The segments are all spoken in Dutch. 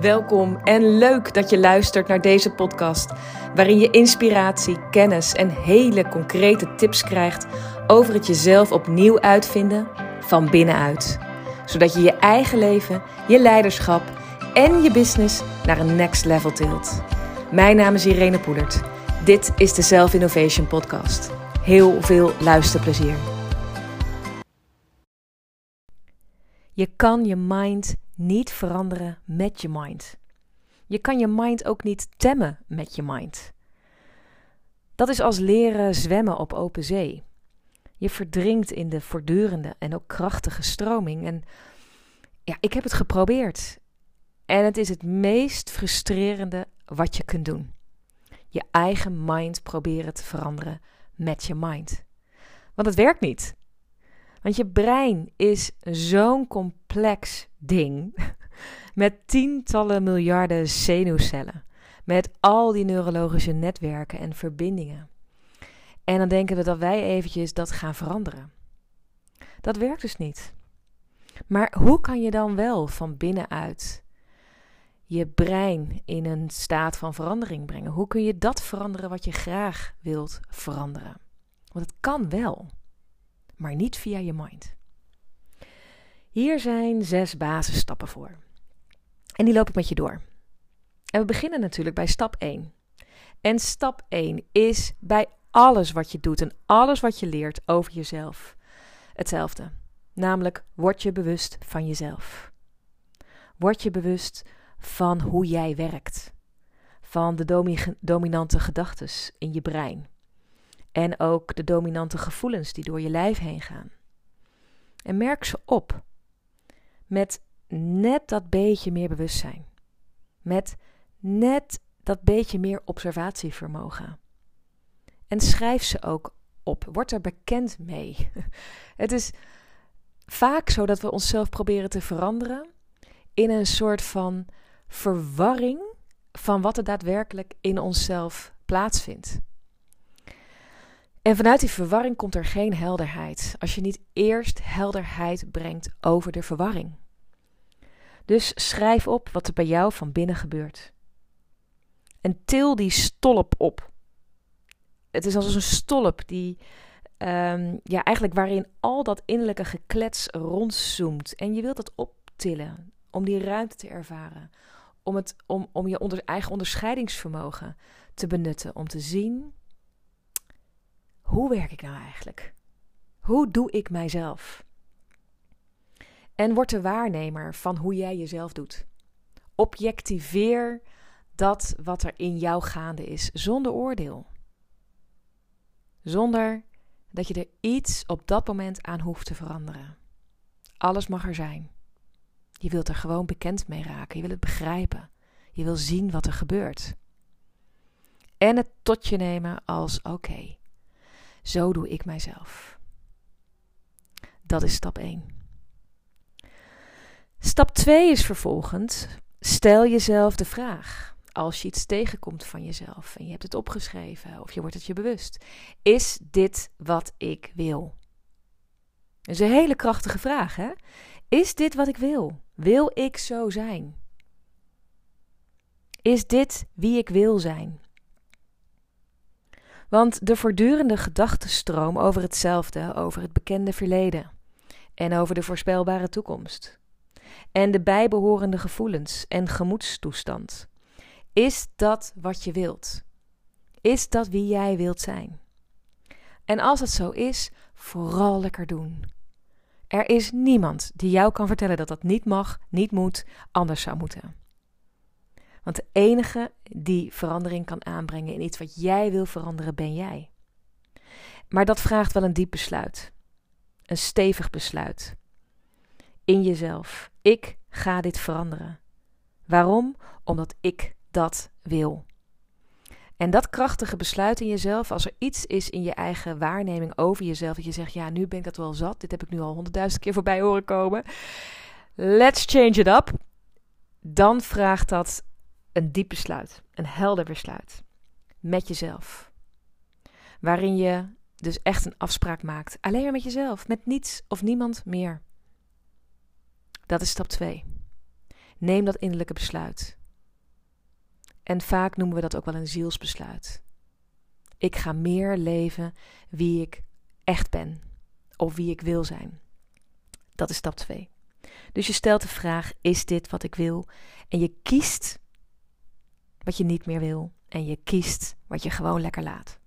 Welkom en leuk dat je luistert naar deze podcast, waarin je inspiratie, kennis en hele concrete tips krijgt over het jezelf opnieuw uitvinden van binnenuit. Zodat je je eigen leven, je leiderschap en je business naar een next level tilt. Mijn naam is Irene Poelert. Dit is de Self Innovation Podcast. Heel veel luisterplezier. Je kan je mind niet veranderen met je mind. Je kan je mind ook niet temmen met je mind. Dat is als leren zwemmen op open zee. Je verdrinkt in de voortdurende en ook krachtige stroming. En ja, ik heb het geprobeerd. En het is het meest frustrerende wat je kunt doen. Je eigen mind proberen te veranderen met je mind. Want het werkt niet. Want je brein is zo'n complex ding. Met tientallen miljarden zenuwcellen. Met al die neurologische netwerken en verbindingen. En dan denken we dat wij eventjes dat gaan veranderen. Dat werkt dus niet. Maar hoe kan je dan wel van binnenuit je brein in een staat van verandering brengen? Hoe kun je dat veranderen wat je graag wilt veranderen? Want het kan wel maar niet via je mind. Hier zijn zes basisstappen voor. En die loop ik met je door. En we beginnen natuurlijk bij stap 1. En stap 1 is bij alles wat je doet en alles wat je leert over jezelf hetzelfde. Namelijk, word je bewust van jezelf. Word je bewust van hoe jij werkt. Van de dominante gedachten in je brein. En ook de dominante gevoelens die door je lijf heen gaan. En merk ze op. Met net dat beetje meer bewustzijn. Met net dat beetje meer observatievermogen. En schrijf ze ook op. Word er bekend mee. Het is vaak zo dat we onszelf proberen te veranderen in een soort van verwarring van wat er daadwerkelijk in onszelf plaatsvindt. En vanuit die verwarring komt er geen helderheid als je niet eerst helderheid brengt over de verwarring. Dus schrijf op wat er bij jou van binnen gebeurt. En til die stolp op. Het is als een stolp die, um, ja, eigenlijk waarin al dat innerlijke geklets rondzoomt. En je wilt dat optillen om die ruimte te ervaren. Om, het, om, om je eigen onderscheidingsvermogen te benutten. Om te zien hoe werk ik nou eigenlijk? Hoe doe ik mijzelf? En word de waarnemer van hoe jij jezelf doet. Objectiveer dat wat er in jou gaande is, zonder oordeel. Zonder dat je er iets op dat moment aan hoeft te veranderen. Alles mag er zijn. Je wilt er gewoon bekend mee raken. Je wil het begrijpen. Je wil zien wat er gebeurt. En het tot je nemen als oké. Zo doe ik mijzelf. Dat is stap 1. Stap 2 is vervolgens: stel jezelf de vraag. Als je iets tegenkomt van jezelf en je hebt het opgeschreven of je wordt het je bewust: is dit wat ik wil? Dat is een hele krachtige vraag, hè? Is dit wat ik wil? Wil ik zo zijn? Is dit wie ik wil zijn? Want de voortdurende gedachtenstroom over hetzelfde, over het bekende verleden en over de voorspelbare toekomst en de bijbehorende gevoelens en gemoedstoestand. Is dat wat je wilt? Is dat wie jij wilt zijn? En als het zo is, vooral lekker doen. Er is niemand die jou kan vertellen dat dat niet mag, niet moet, anders zou moeten. Want de enige die verandering kan aanbrengen in iets wat jij wil veranderen, ben jij. Maar dat vraagt wel een diep besluit. Een stevig besluit. In jezelf. Ik ga dit veranderen. Waarom? Omdat ik dat wil. En dat krachtige besluit in jezelf, als er iets is in je eigen waarneming over jezelf, dat je zegt, ja, nu ben ik dat wel zat, dit heb ik nu al honderdduizend keer voorbij horen komen. Let's change it up. Dan vraagt dat een diep besluit, een helder besluit met jezelf. Waarin je dus echt een afspraak maakt, alleen maar met jezelf, met niets of niemand meer. Dat is stap 2. Neem dat innerlijke besluit. En vaak noemen we dat ook wel een zielsbesluit. Ik ga meer leven wie ik echt ben of wie ik wil zijn. Dat is stap 2. Dus je stelt de vraag: is dit wat ik wil? En je kiest wat je niet meer wil en je kiest wat je gewoon lekker laat.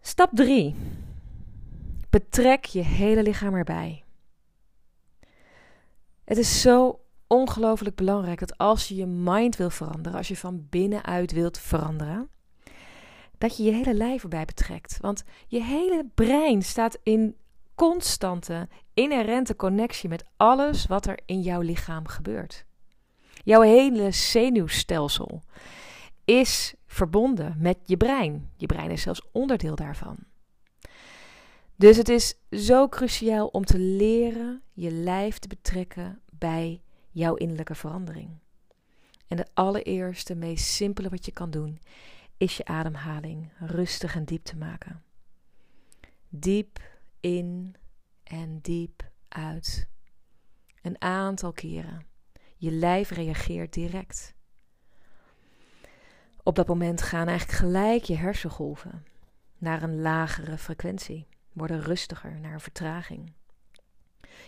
Stap 3. Betrek je hele lichaam erbij. Het is zo ongelooflijk belangrijk dat als je je mind wil veranderen, als je van binnenuit wilt veranderen, dat je je hele lijf erbij betrekt. Want je hele brein staat in constante, inherente connectie met alles wat er in jouw lichaam gebeurt. Jouw hele zenuwstelsel is verbonden met je brein. Je brein is zelfs onderdeel daarvan. Dus het is zo cruciaal om te leren je lijf te betrekken bij jouw innerlijke verandering. En de allereerste, meest simpele wat je kan doen, is je ademhaling rustig en diep te maken. Diep in en diep uit. Een aantal keren. Je lijf reageert direct. Op dat moment gaan eigenlijk gelijk je hersengolven naar een lagere frequentie, worden rustiger naar een vertraging.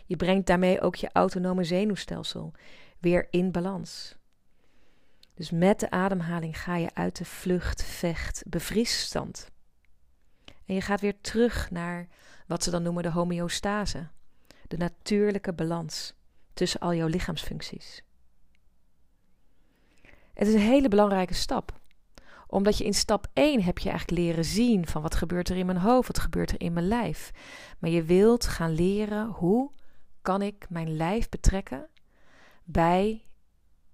Je brengt daarmee ook je autonome zenuwstelsel weer in balans. Dus met de ademhaling ga je uit de vlucht, vecht, bevriesstand. En je gaat weer terug naar wat ze dan noemen de homeostase, de natuurlijke balans tussen al jouw lichaamsfuncties. Het is een hele belangrijke stap omdat je in stap 1 heb je eigenlijk leren zien van wat gebeurt er in mijn hoofd, wat gebeurt er in mijn lijf. Maar je wilt gaan leren hoe kan ik mijn lijf betrekken bij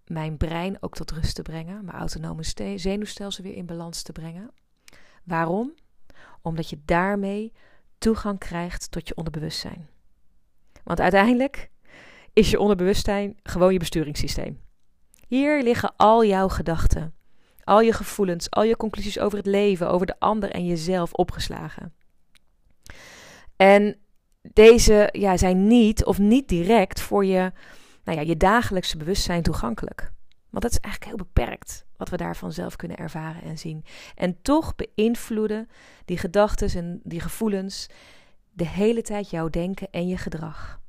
mijn brein ook tot rust te brengen, mijn autonome zenuwstelsel weer in balans te brengen. Waarom? Omdat je daarmee toegang krijgt tot je onderbewustzijn. Want uiteindelijk is je onderbewustzijn gewoon je besturingssysteem. Hier liggen al jouw gedachten, al je gevoelens, al je conclusies over het leven, over de ander en jezelf opgeslagen. En deze ja, zijn niet of niet direct voor je, nou ja, je dagelijkse bewustzijn toegankelijk. Want dat is eigenlijk heel beperkt wat we daarvan zelf kunnen ervaren en zien. En toch beïnvloeden die gedachten en die gevoelens de hele tijd jouw denken en je gedrag.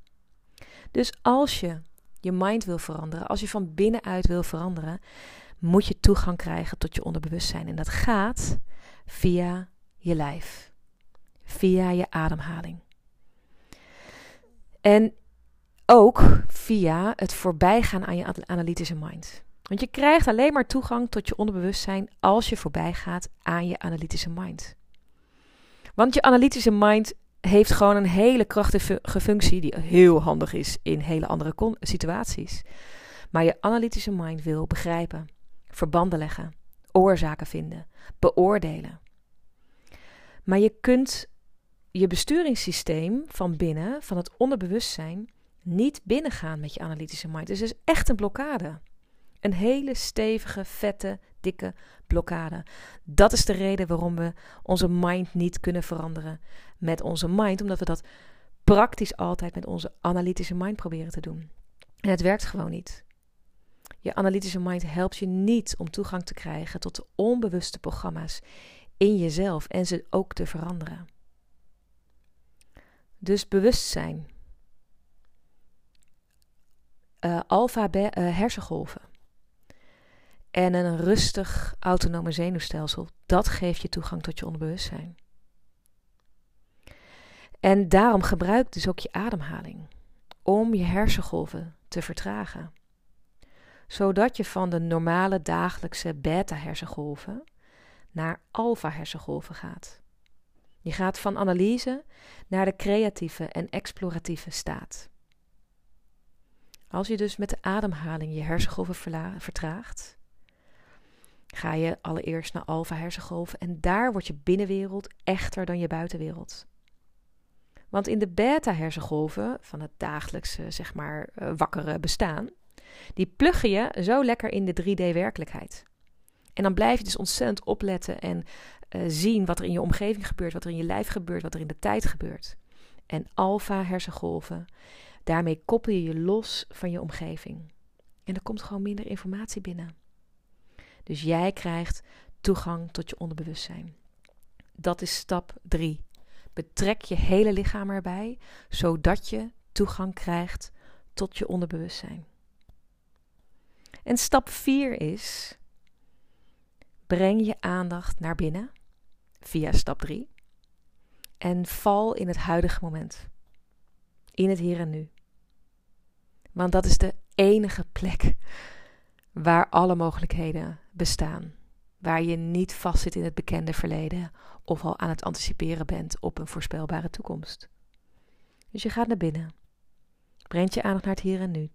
Dus als je je mind wil veranderen, als je van binnenuit wil veranderen, moet je toegang krijgen tot je onderbewustzijn. En dat gaat via je lijf, via je ademhaling. En ook via het voorbijgaan aan je analytische mind. Want je krijgt alleen maar toegang tot je onderbewustzijn als je voorbijgaat aan je analytische mind. Want je analytische mind heeft gewoon een hele krachtige functie die heel handig is in hele andere situaties. Maar je analytische mind wil begrijpen, verbanden leggen, oorzaken vinden, beoordelen. Maar je kunt je besturingssysteem van binnen, van het onderbewustzijn, niet binnengaan met je analytische mind. Dus het is echt een blokkade. Een hele stevige, vette, dikke blokkade. Dat is de reden waarom we onze mind niet kunnen veranderen met onze mind, omdat we dat praktisch altijd met onze analytische mind proberen te doen. En het werkt gewoon niet. Je analytische mind helpt je niet om toegang te krijgen tot de onbewuste programma's in jezelf en ze ook te veranderen. Dus bewustzijn. Uh, alfa uh, hersengolven. En een rustig autonome zenuwstelsel, dat geeft je toegang tot je onderbewustzijn. En daarom gebruik dus ook je ademhaling om je hersengolven te vertragen. Zodat je van de normale dagelijkse beta-hersengolven naar alfa-hersengolven gaat. Je gaat van analyse naar de creatieve en exploratieve staat. Als je dus met de ademhaling je hersengolven vertraagt, ga je allereerst naar alfa hersengolven en daar wordt je binnenwereld echter dan je buitenwereld. Want in de beta hersengolven van het dagelijkse, zeg maar, uh, wakkere bestaan, die pluggen je zo lekker in de 3D werkelijkheid. En dan blijf je dus ontzettend opletten en uh, zien wat er in je omgeving gebeurt, wat er in je lijf gebeurt, wat er in de tijd gebeurt. En alfa hersengolven, Daarmee koppel je je los van je omgeving. En er komt gewoon minder informatie binnen. Dus jij krijgt toegang tot je onderbewustzijn. Dat is stap 3. Betrek je hele lichaam erbij, zodat je toegang krijgt tot je onderbewustzijn. En stap 4 is: breng je aandacht naar binnen via stap 3 en val in het huidige moment. In het hier en nu. Want dat is de enige plek waar alle mogelijkheden bestaan. Waar je niet vastzit in het bekende verleden of al aan het anticiperen bent op een voorspelbare toekomst. Dus je gaat naar binnen, brengt je aandacht naar het hier en nu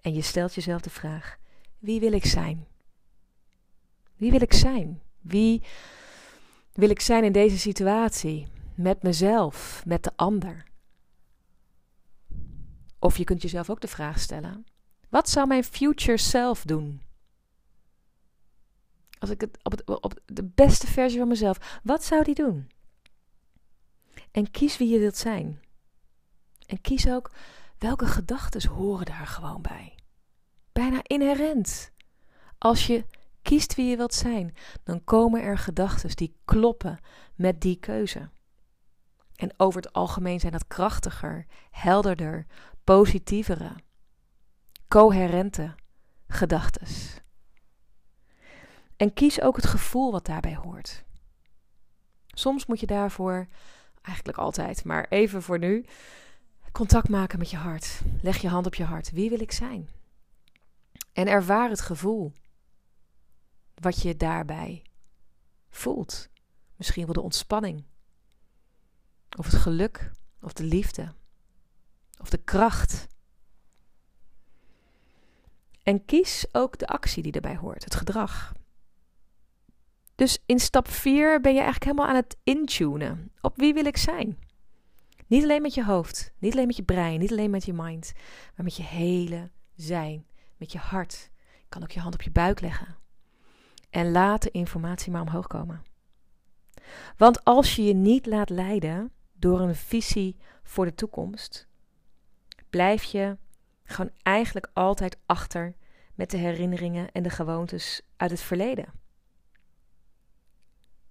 en je stelt jezelf de vraag: wie wil ik zijn? Wie wil ik zijn? Wie wil ik zijn in deze situatie? Met mezelf, met de ander? Of je kunt jezelf ook de vraag stellen: wat zou mijn future self doen? Als ik het op, de beste versie van mezelf, wat zou die doen? En kies wie je wilt zijn. En kies ook welke gedachten horen daar gewoon bij. Bijna inherent. Als je kiest wie je wilt zijn, dan komen er gedachten die kloppen met die keuze. En over het algemeen zijn dat krachtiger, helderder, positievere, coherente gedachten. En kies ook het gevoel wat daarbij hoort. Soms moet je daarvoor, eigenlijk altijd, maar even voor nu, contact maken met je hart. Leg je hand op je hart. Wie wil ik zijn? En ervaar het gevoel wat je daarbij voelt. Misschien wel de ontspanning, of het geluk, of de liefde, of de kracht. En kies ook de actie die erbij hoort, het gedrag. Dus in stap 4 ben je eigenlijk helemaal aan het intunen. Op wie wil ik zijn? Niet alleen met je hoofd, niet alleen met je brein, niet alleen met je mind, maar met je hele zijn, met je hart. Je kan ook je hand op je buik leggen. En laat de informatie maar omhoog komen. Want als je je niet laat leiden door een visie voor de toekomst, blijf je gewoon eigenlijk altijd achter met de herinneringen en de gewoontes uit het verleden.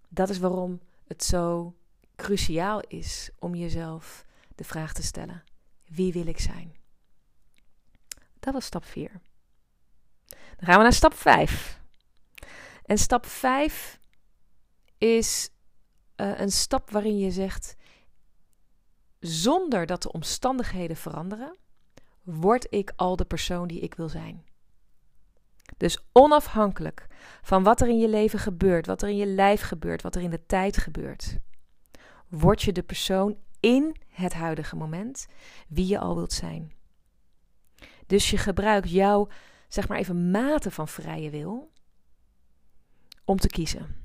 Dat is waarom het zo cruciaal is om jezelf de vraag te stellen: wie wil ik zijn? Dat was stap 4. Dan gaan we naar stap 5. En stap 5 is uh, een stap waarin je zegt: zonder dat de omstandigheden veranderen, word ik al de persoon die ik wil zijn. Dus onafhankelijk van wat er in je leven gebeurt, wat er in je lijf gebeurt, wat er in de tijd gebeurt, word je de persoon in het huidige moment wie je al wilt zijn. Dus je gebruikt jouw, zeg maar even, mate van vrije wil om te kiezen.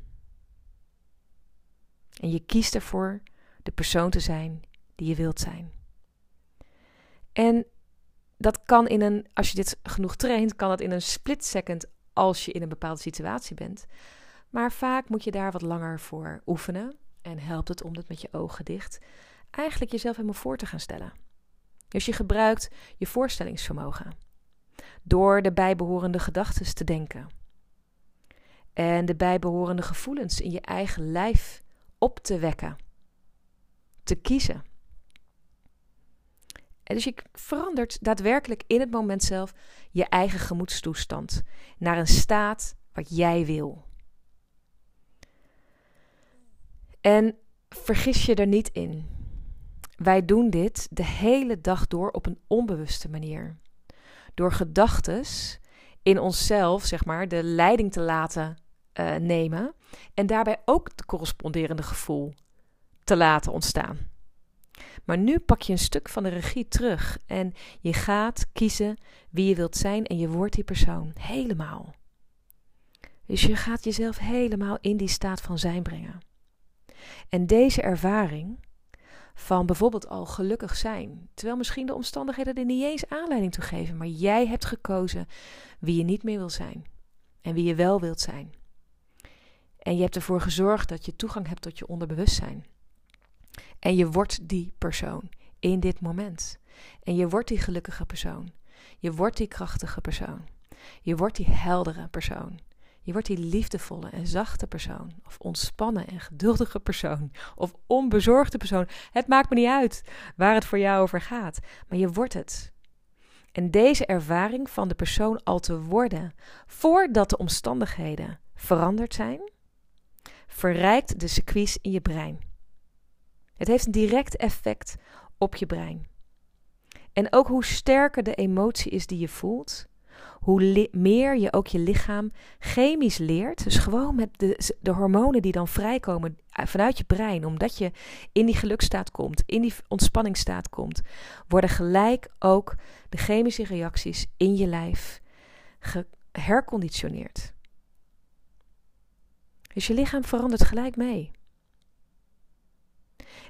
En je kiest ervoor de persoon te zijn die je wilt zijn. En dat kan in een, als je dit genoeg traint, kan dat in een split second als je in een bepaalde situatie bent. Maar vaak moet je daar wat langer voor oefenen. En helpt het om het met je ogen dicht eigenlijk jezelf helemaal voor te gaan stellen. Dus je gebruikt je voorstellingsvermogen door de bijbehorende gedachten te denken. En de bijbehorende gevoelens in je eigen lijf op te wekken. Te kiezen. Dus je verandert daadwerkelijk in het moment zelf je eigen gemoedstoestand naar een staat wat jij wil. En vergis je er niet in. Wij doen dit de hele dag door op een onbewuste manier. Door gedachtes in onszelf, zeg maar, de leiding te laten uh, nemen en daarbij ook het corresponderende gevoel te laten ontstaan. Maar nu pak je een stuk van de regie terug en je gaat kiezen wie je wilt zijn en je wordt die persoon helemaal. Dus je gaat jezelf helemaal in die staat van zijn brengen. En deze ervaring van bijvoorbeeld al gelukkig zijn, terwijl misschien de omstandigheden er niet eens aanleiding toe geven, maar jij hebt gekozen wie je niet meer wil zijn en wie je wel wilt zijn. En je hebt ervoor gezorgd dat je toegang hebt tot je onderbewustzijn. En je wordt die persoon in dit moment. En je wordt die gelukkige persoon. Je wordt die krachtige persoon. Je wordt die heldere persoon. Je wordt die liefdevolle en zachte persoon. Of ontspannen en geduldige persoon. Of onbezorgde persoon. Het maakt me niet uit waar het voor jou over gaat. Maar je wordt het. En deze ervaring van de persoon al te worden voordat de omstandigheden veranderd zijn, verrijkt de circuits in je brein. Het heeft een direct effect op je brein. En ook hoe sterker de emotie is die je voelt, hoe meer je ook je lichaam chemisch leert. Dus gewoon met de, de hormonen die dan vrijkomen vanuit je brein, omdat je in die gelukstaat komt, in die ontspanningstaat komt, worden gelijk ook de chemische reacties in je lijf geherconditioneerd. Dus je lichaam verandert gelijk mee.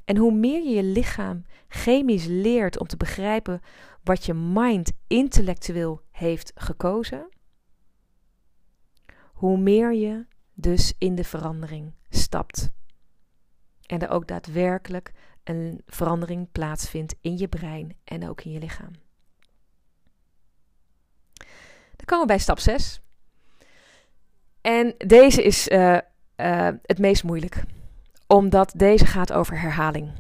En hoe meer je je lichaam chemisch leert om te begrijpen wat je mind intellectueel heeft gekozen, hoe meer je dus in de verandering stapt. En er ook daadwerkelijk een verandering plaatsvindt in je brein en ook in je lichaam. Dan komen we bij stap 6. En deze is uh, uh, het meest moeilijk, omdat deze gaat over herhaling.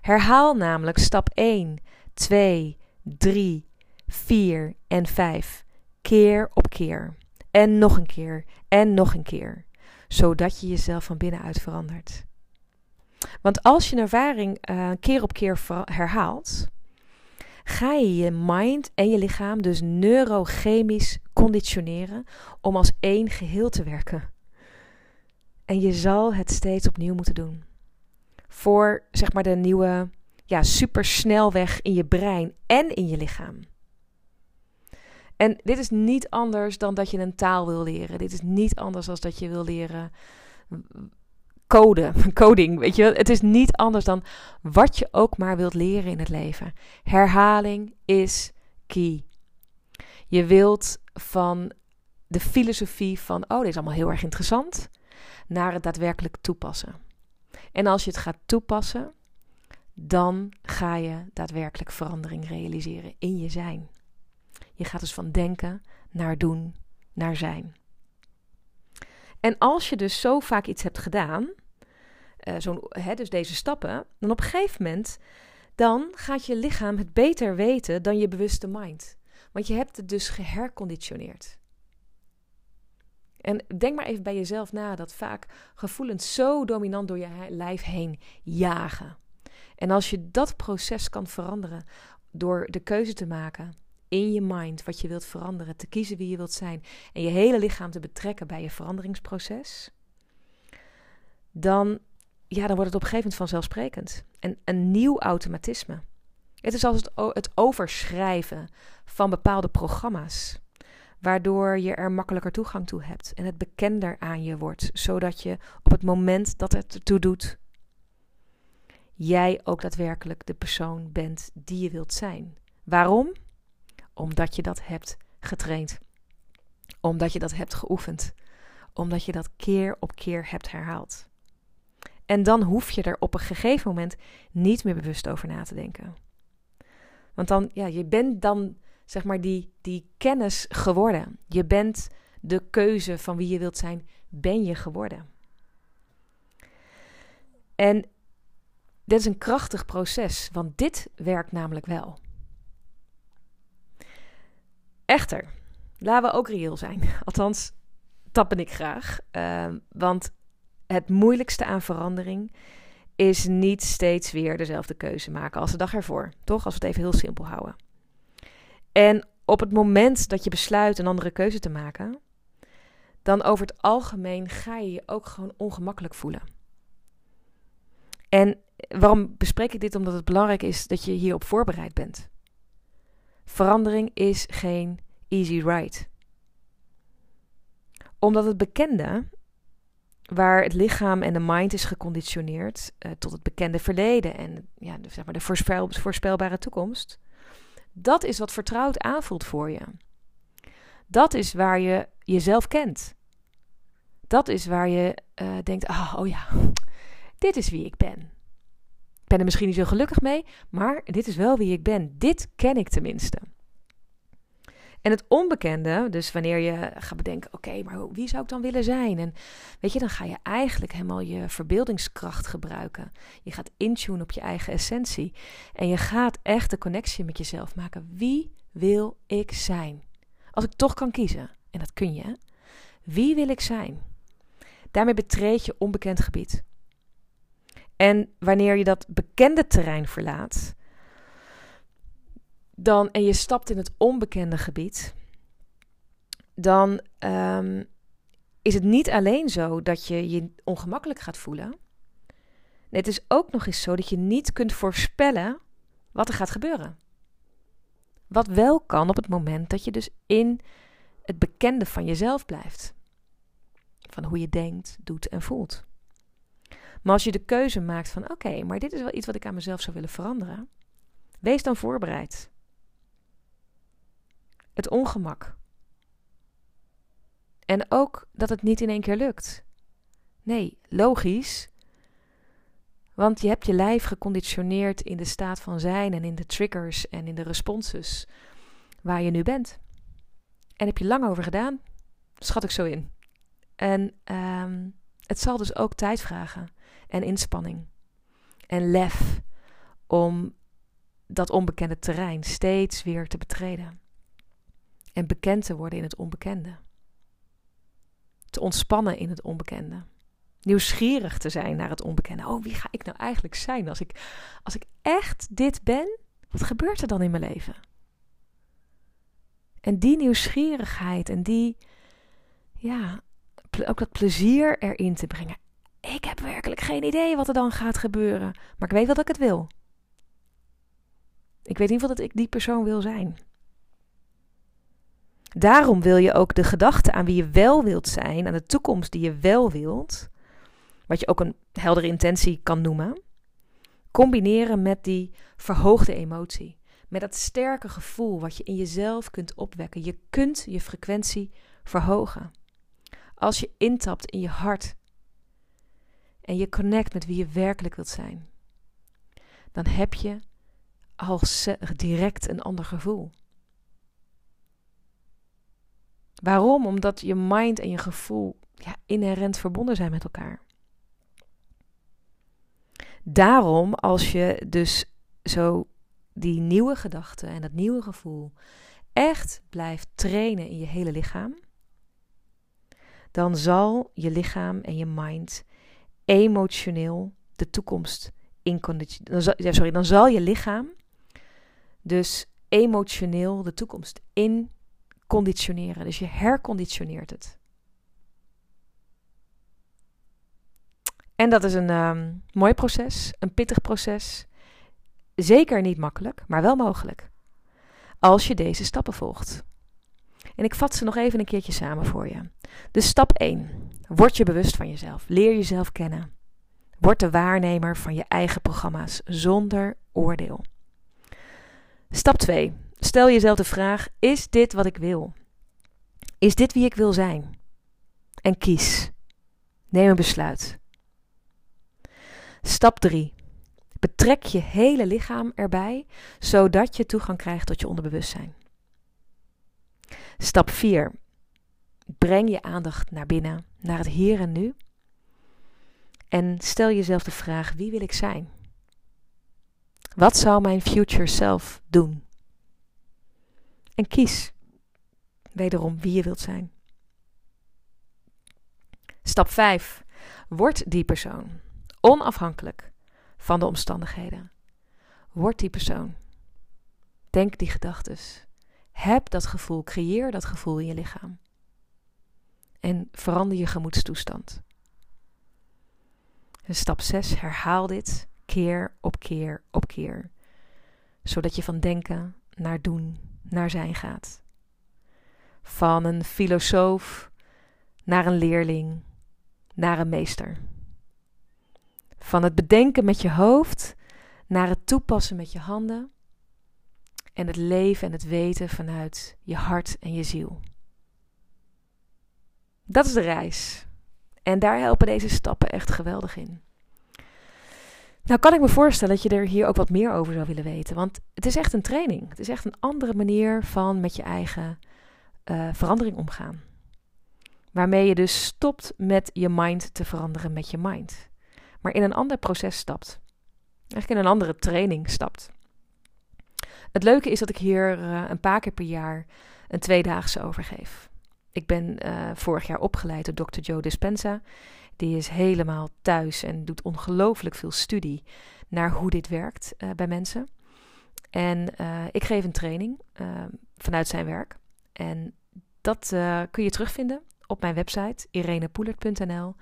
Herhaal namelijk stap 1, 2, 3, 4 en 5 keer op keer. En nog een keer en nog een keer, zodat je jezelf van binnenuit verandert. Want als je een ervaring uh, keer op keer herhaalt, ga je je mind en je lichaam dus neurochemisch conditioneren om als één geheel te werken. En je zal het steeds opnieuw moeten doen. Voor zeg maar de nieuwe ja, supersnelweg in je brein en in je lichaam. En dit is niet anders dan dat je een taal wil leren. Dit is niet anders dan dat je wil leren code, coding, weet je. Het is niet anders dan wat je ook maar wilt leren in het leven. Herhaling is key. Je wilt van de filosofie van, oh, dit is allemaal heel erg interessant, naar het daadwerkelijk toepassen. En als je het gaat toepassen, dan ga je daadwerkelijk verandering realiseren in je zijn. Je gaat dus van denken naar doen, naar zijn. En als je dus zo vaak iets hebt gedaan, uh, hè, dus deze stappen, dan op een gegeven moment, dan gaat je lichaam het beter weten dan je bewuste mind. Want je hebt het dus geherconditioneerd. En denk maar even bij jezelf na dat vaak gevoelens zo dominant door je lijf heen jagen. En als je dat proces kan veranderen door de keuze te maken in je mind wat je wilt veranderen, te kiezen wie je wilt zijn en je hele lichaam te betrekken bij je veranderingsproces, dan, ja, dan wordt het op een gegeven moment vanzelfsprekend. En een nieuw automatisme. Het is als het, het overschrijven van bepaalde programma's waardoor je er makkelijker toegang toe hebt en het bekender aan je wordt, zodat je op het moment dat het ertoe doet, jij ook daadwerkelijk de persoon bent die je wilt zijn. Waarom? Omdat je dat hebt getraind. Omdat je dat hebt geoefend. Omdat je dat keer op keer hebt herhaald. En dan hoef je er op een gegeven moment niet meer bewust over na te denken. Want dan, ja, je bent dan zeg maar die, die kennis geworden. Je bent de keuze van wie je wilt zijn, ben je geworden. En dit is een krachtig proces, want dit werkt namelijk wel. Echter, laten we ook reëel zijn. Althans, dat ben ik graag. Uh, want het moeilijkste aan verandering is niet steeds weer dezelfde keuze maken als de dag ervoor. Toch? Als we het even heel simpel houden. En op het moment dat je besluit een andere keuze te maken, dan over het algemeen ga je je ook gewoon ongemakkelijk voelen. En waarom bespreek ik dit? Omdat het belangrijk is dat je hierop voorbereid bent. Verandering is geen easy ride. Omdat het bekende, waar het lichaam en de mind is geconditioneerd uh, tot het bekende verleden en ja, zeg maar de voorspel, voorspelbare toekomst, dat is wat vertrouwd aanvoelt voor je. Dat is waar je jezelf kent. Dat is waar je uh, denkt: oh, oh ja, dit is wie ik ben. ben er misschien niet zo gelukkig mee, maar dit is wel wie ik ben. Dit ken ik tenminste. En het onbekende, dus wanneer je gaat bedenken, oké, maar wie zou ik dan willen zijn? En weet je, dan ga je eigenlijk helemaal je verbeeldingskracht gebruiken. Je gaat intunen op je eigen essentie. En je gaat echt de connectie met jezelf maken. Wie wil ik zijn? Als ik toch kan kiezen, en dat kun je, wie wil ik zijn? Daarmee betreed je onbekend gebied. En wanneer je dat bekende terrein verlaat, dan, en je stapt in het onbekende gebied, dan um, is het niet alleen zo dat je je ongemakkelijk gaat voelen. Nee, het is ook nog eens zo dat je niet kunt voorspellen wat er gaat gebeuren. Wat wel kan op het moment dat je dus in het bekende van jezelf blijft. Van hoe je denkt, doet en voelt. Maar als je de keuze maakt van oké, maar dit is wel iets wat ik aan mezelf zou willen veranderen. Wees dan voorbereid. Het ongemak. En ook dat het niet in één keer lukt. Nee, logisch. Want je hebt je lijf geconditioneerd in de staat van zijn en in de triggers en in de responses waar je nu bent. En heb je lang over gedaan, schat ik zo in. En um, het zal dus ook tijd vragen en inspanning en lef om dat onbekende terrein steeds weer te betreden. En bekend te worden in het onbekende. Te ontspannen in het onbekende. Nieuwsgierig te zijn naar het onbekende. Oh, wie ga ik nou eigenlijk zijn als ik, als ik echt dit ben? Wat gebeurt er dan in mijn leven? En die nieuwsgierigheid en die, ja, ook dat plezier erin te brengen. Ik heb werkelijk geen idee wat er dan gaat gebeuren, maar ik weet wel dat ik het wil. Ik weet in ieder geval dat ik die persoon wil zijn. Daarom wil je ook de gedachte aan wie je wel wilt zijn, aan de toekomst die je wel wilt, wat je ook een heldere intentie kan noemen, combineren met die verhoogde emotie. Met dat sterke gevoel wat je in jezelf kunt opwekken. Je kunt je frequentie verhogen. Als je intapt in je hart en je connect met wie je werkelijk wilt zijn, dan heb je al direct een ander gevoel. Waarom? Omdat je mind en je gevoel ja, inherent verbonden zijn met elkaar. Daarom, als je dus zo die nieuwe gedachten en dat nieuwe gevoel echt blijft trainen in je hele lichaam, dan zal je lichaam en je mind emotioneel de toekomst in sorry, dan zal je lichaam dus emotioneel de toekomst in conditioneren. Dus je herconditioneert het. En dat is een ehm, mooi proces, een pittig proces. Zeker niet makkelijk, maar wel mogelijk. Als je deze stappen volgt. En ik vat ze nog even een keertje samen voor je. Dus stap 1. Word je bewust van jezelf. Leer jezelf kennen. Word de waarnemer van je eigen programma's zonder oordeel. Stap 2. Stel jezelf de vraag: is dit wat ik wil? Is dit wie ik wil zijn? En kies. Neem een besluit. Stap 3. Betrek je hele lichaam erbij, zodat je toegang krijgt tot je onderbewustzijn. Stap 4. Breng je aandacht naar binnen, naar het hier en nu. En stel jezelf de vraag: wie wil ik zijn? Wat zou mijn future self doen? En kies wederom wie je wilt zijn. Stap 5. Word die persoon. Onafhankelijk van de omstandigheden. Word die persoon. Denk die gedachten. Heb dat gevoel, creëer dat gevoel in je lichaam. En verander je gemoedstoestand. Stap 6, herhaal dit keer op keer op keer. Zodat je van denken naar doen, naar zijn gaat. Van een filosoof naar een leerling, naar een meester. Van het bedenken met je hoofd naar het toepassen met je handen. En het leven en het weten vanuit je hart en je ziel. Dat is de reis. En daar helpen deze stappen echt geweldig in. Nou kan ik me voorstellen dat je er hier ook wat meer over zou willen weten. Want het is echt een training. Het is echt een andere manier van met je eigen uh, verandering omgaan. Waarmee je dus stopt met je mind te veranderen met je mind. Maar in een ander proces stapt. Eigenlijk in een andere training stapt. Het leuke is dat ik hier uh, een paar keer per jaar een tweedaagse over geef. Ik ben uh, vorig jaar opgeleid door Dr. Joe Dispenza. Die is helemaal thuis en doet ongelooflijk veel studie naar hoe dit werkt uh, bij mensen. En ik geef een training vanuit zijn werk. En dat kun je terugvinden op mijn website irenepoelert.nl.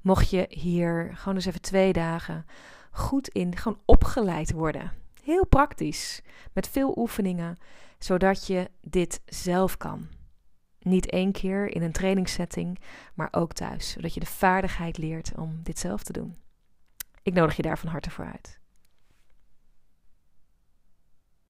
Mocht je hier gewoon eens even twee dagen goed in gewoon opgeleid worden. Heel praktisch, met veel oefeningen, zodat je dit zelf kan. Niet één keer in een trainingssetting, maar ook thuis, zodat je de vaardigheid leert om dit zelf te doen. Ik nodig je daar van harte voor uit.